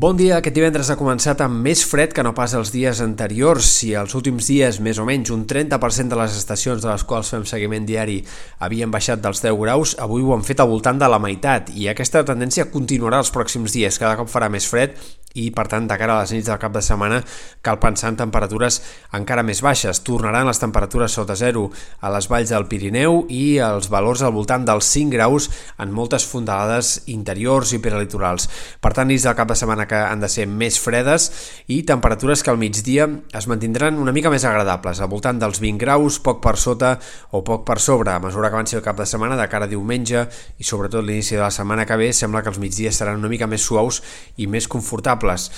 Bon dia, aquest divendres ha començat amb més fred que no pas els dies anteriors. Si els últims dies, més o menys, un 30% de les estacions de les quals fem seguiment diari havien baixat dels 10 graus, avui ho han fet al voltant de la meitat i aquesta tendència continuarà els pròxims dies. Cada cop farà més fred i per tant de cara a les nits del cap de setmana cal pensar en temperatures encara més baixes. Tornaran les temperatures sota zero a les valls del Pirineu i els valors al voltant dels 5 graus en moltes fondalades interiors i peralitorals. Per tant, nits del cap de setmana que han de ser més fredes i temperatures que al migdia es mantindran una mica més agradables, al voltant dels 20 graus, poc per sota o poc per sobre. A mesura que avanci el cap de setmana, de cara a diumenge i sobretot l'inici de la setmana que ve, sembla que els migdies seran una mica més suaus i més confortables variables.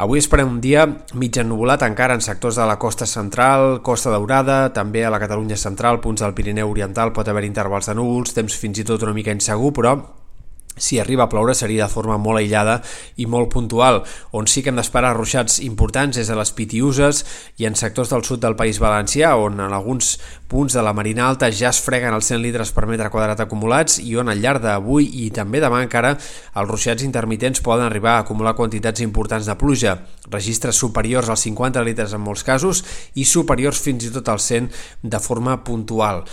Avui esperem un dia mig ennubulat encara en sectors de la costa central, costa daurada, també a la Catalunya central, punts del Pirineu Oriental pot haver intervals de núvols, temps fins i tot una mica insegur, però si arriba a ploure seria de forma molt aïllada i molt puntual. On sí que hem d'esperar ruixats importants és a les Pitiuses i en sectors del sud del País Valencià, on en alguns punts de la Marina Alta ja es freguen els 100 litres per metre quadrat acumulats i on al llarg d'avui i també demà encara els ruixats intermitents poden arribar a acumular quantitats importants de pluja, registres superiors als 50 litres en molts casos i superiors fins i tot als 100 de forma puntual.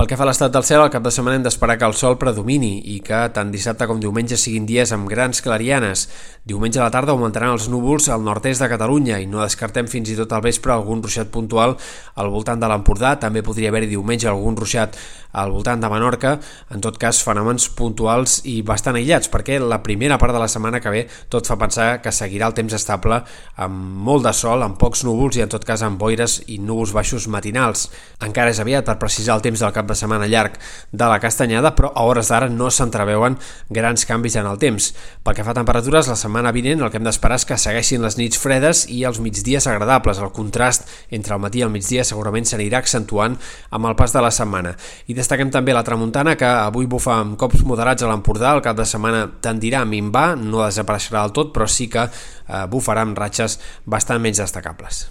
Pel que fa a l'estat del cel, al cap de setmana hem d'esperar que el sol predomini i que tant dissabte com diumenge siguin dies amb grans clarianes. Diumenge a la tarda augmentaran els núvols al nord-est de Catalunya i no descartem fins i tot al vespre algun ruixat puntual al voltant de l'Empordà. També podria haver-hi diumenge algun ruixat al voltant de Menorca. En tot cas, fenòmens puntuals i bastant aïllats, perquè la primera part de la setmana que ve tot fa pensar que seguirà el temps estable amb molt de sol, amb pocs núvols i en tot cas amb boires i núvols baixos matinals. Encara és aviat per precisar el temps del cap de setmana llarg de la Castanyada, però a hores d'ara no s'entreveuen grans canvis en el temps. Pel que fa a temperatures, la setmana vinent el que hem d'esperar és que segueixin les nits fredes i els migdies agradables. El contrast entre el matí i el migdia segurament s'anirà accentuant amb el pas de la setmana. I destaquem també la tramuntana, que avui bufa amb cops moderats a l'Empordà, el cap de setmana tendirà a minvar, no desapareixerà del tot, però sí que eh, bufarà amb ratxes bastant menys destacables.